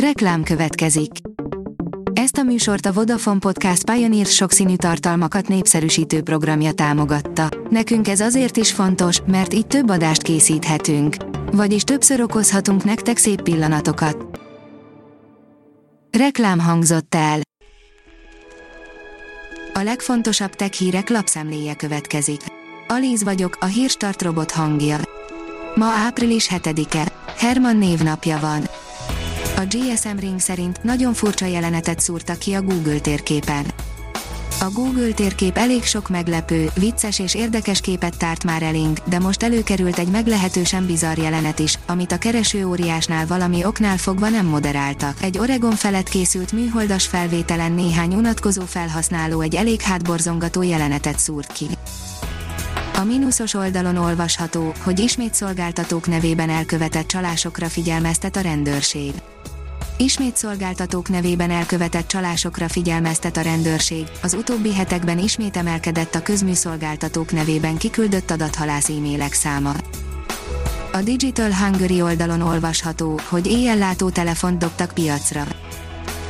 Reklám következik. Ezt a műsort a Vodafone Podcast Pioneer sokszínű tartalmakat népszerűsítő programja támogatta. Nekünk ez azért is fontos, mert így több adást készíthetünk. Vagyis többször okozhatunk nektek szép pillanatokat. Reklám hangzott el. A legfontosabb tech hírek lapszemléje következik. Alíz vagyok, a hírstart robot hangja. Ma április 7-e. Herman névnapja van. A GSM Ring szerint nagyon furcsa jelenetet szúrtak ki a Google térképen. A Google térkép elég sok meglepő, vicces és érdekes képet tárt már elénk, de most előkerült egy meglehetősen bizarr jelenet is, amit a kereső óriásnál valami oknál fogva nem moderáltak. Egy Oregon felett készült műholdas felvételen néhány unatkozó felhasználó egy elég hátborzongató jelenetet szúrt ki. A mínuszos oldalon olvasható, hogy ismét szolgáltatók nevében elkövetett csalásokra figyelmeztet a rendőrség. Ismét szolgáltatók nevében elkövetett csalásokra figyelmeztet a rendőrség, az utóbbi hetekben ismét emelkedett a közműszolgáltatók nevében kiküldött adathalász e-mailek száma. A Digital Hungary oldalon olvasható, hogy éjjellátó telefont dobtak piacra.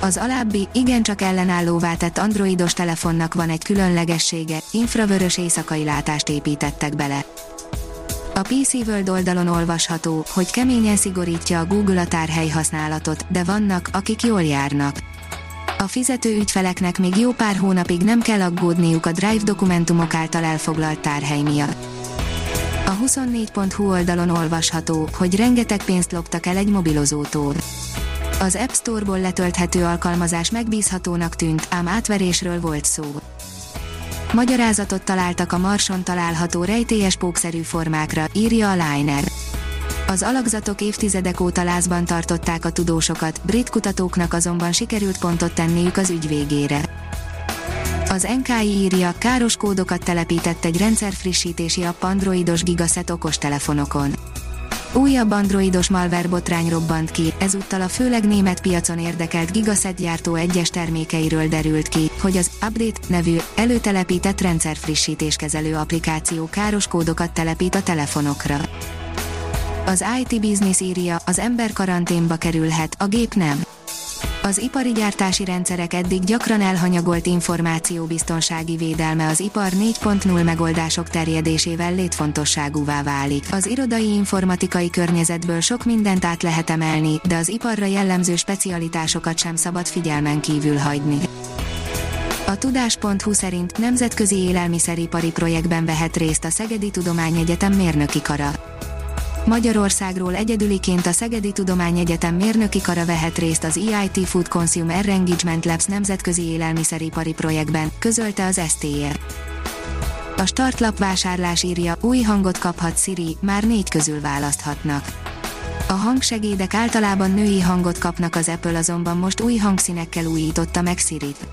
Az alábbi, igencsak ellenállóvá tett androidos telefonnak van egy különlegessége, infravörös éjszakai látást építettek bele. A PC World oldalon olvasható, hogy keményen szigorítja a Google a tárhely használatot, de vannak, akik jól járnak. A fizető ügyfeleknek még jó pár hónapig nem kell aggódniuk a Drive dokumentumok által elfoglalt tárhely miatt. A 24.hu oldalon olvasható, hogy rengeteg pénzt loptak el egy mobilozótól. Az App Store-ból letölthető alkalmazás megbízhatónak tűnt, ám átverésről volt szó. Magyarázatot találtak a Marson található rejtélyes pókszerű formákra, írja a Liner. Az alakzatok évtizedek óta lázban tartották a tudósokat, brit kutatóknak azonban sikerült pontot tenniük az ügy végére. Az NKI írja, káros kódokat telepített egy rendszerfrissítési app androidos gigaset okostelefonokon. Újabb androidos malware botrány robbant ki, ezúttal a főleg német piacon érdekelt Gigaset gyártó egyes termékeiről derült ki, hogy az Update nevű, előtelepített rendszerfrissítéskezelő applikáció káros kódokat telepít a telefonokra. Az IT Business írja, az ember karanténba kerülhet, a gép nem. Az ipari gyártási rendszerek eddig gyakran elhanyagolt információbiztonsági védelme az ipar 4.0 megoldások terjedésével létfontosságúvá válik. Az irodai informatikai környezetből sok mindent át lehet emelni, de az iparra jellemző specialitásokat sem szabad figyelmen kívül hagyni. A tudás.hu szerint nemzetközi élelmiszeripari projektben vehet részt a Szegedi Tudományegyetem mérnöki kara. Magyarországról egyedüliként a Szegedi Tudományegyetem mérnöki kara vehet részt az EIT Food Consumer Engagement Labs nemzetközi élelmiszeripari projektben, közölte az STE. A startlap vásárlás írja, új hangot kaphat Siri, már négy közül választhatnak. A hangsegédek általában női hangot kapnak az Apple azonban most új hangszínekkel újította meg Siri-t.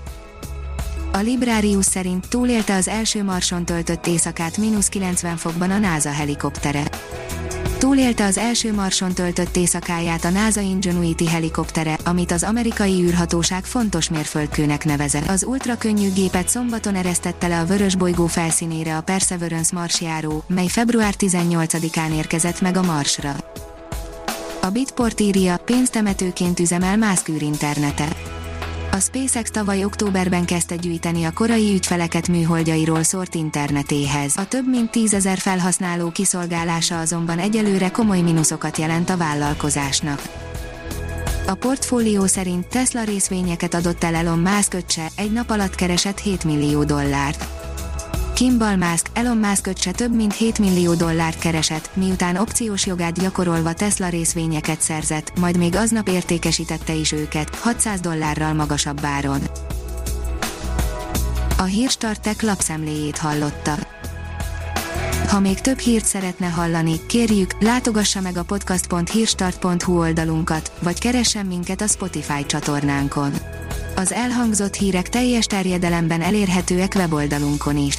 A Librarius szerint túlélte az első marson töltött éjszakát mínusz 90 fokban a NASA helikoptere túlélte az első marson töltött éjszakáját a NASA Ingenuity helikoptere, amit az amerikai űrhatóság fontos mérföldkőnek nevezett. Az ultrakönnyű gépet szombaton eresztette le a vörös bolygó felszínére a Perseverance marsjáró, mely február 18-án érkezett meg a Marsra. A Bitport írja, pénztemetőként üzemel Musk internete. A SpaceX tavaly októberben kezdte gyűjteni a korai ügyfeleket műholdjairól szórt internetéhez. A több mint tízezer felhasználó kiszolgálása azonban egyelőre komoly minuszokat jelent a vállalkozásnak. A portfólió szerint Tesla részvényeket adott el Elon Musk öccse, egy nap alatt keresett 7 millió dollárt. Kimball Musk, Elon Musk öccse több mint 7 millió dollárt keresett, miután opciós jogát gyakorolva Tesla részvényeket szerzett, majd még aznap értékesítette is őket, 600 dollárral magasabb áron. A Hírstartek lapszemléjét hallotta. Ha még több hírt szeretne hallani, kérjük, látogassa meg a podcast.hírstart.hu oldalunkat, vagy keressen minket a Spotify csatornánkon. Az elhangzott hírek teljes terjedelemben elérhetőek weboldalunkon is.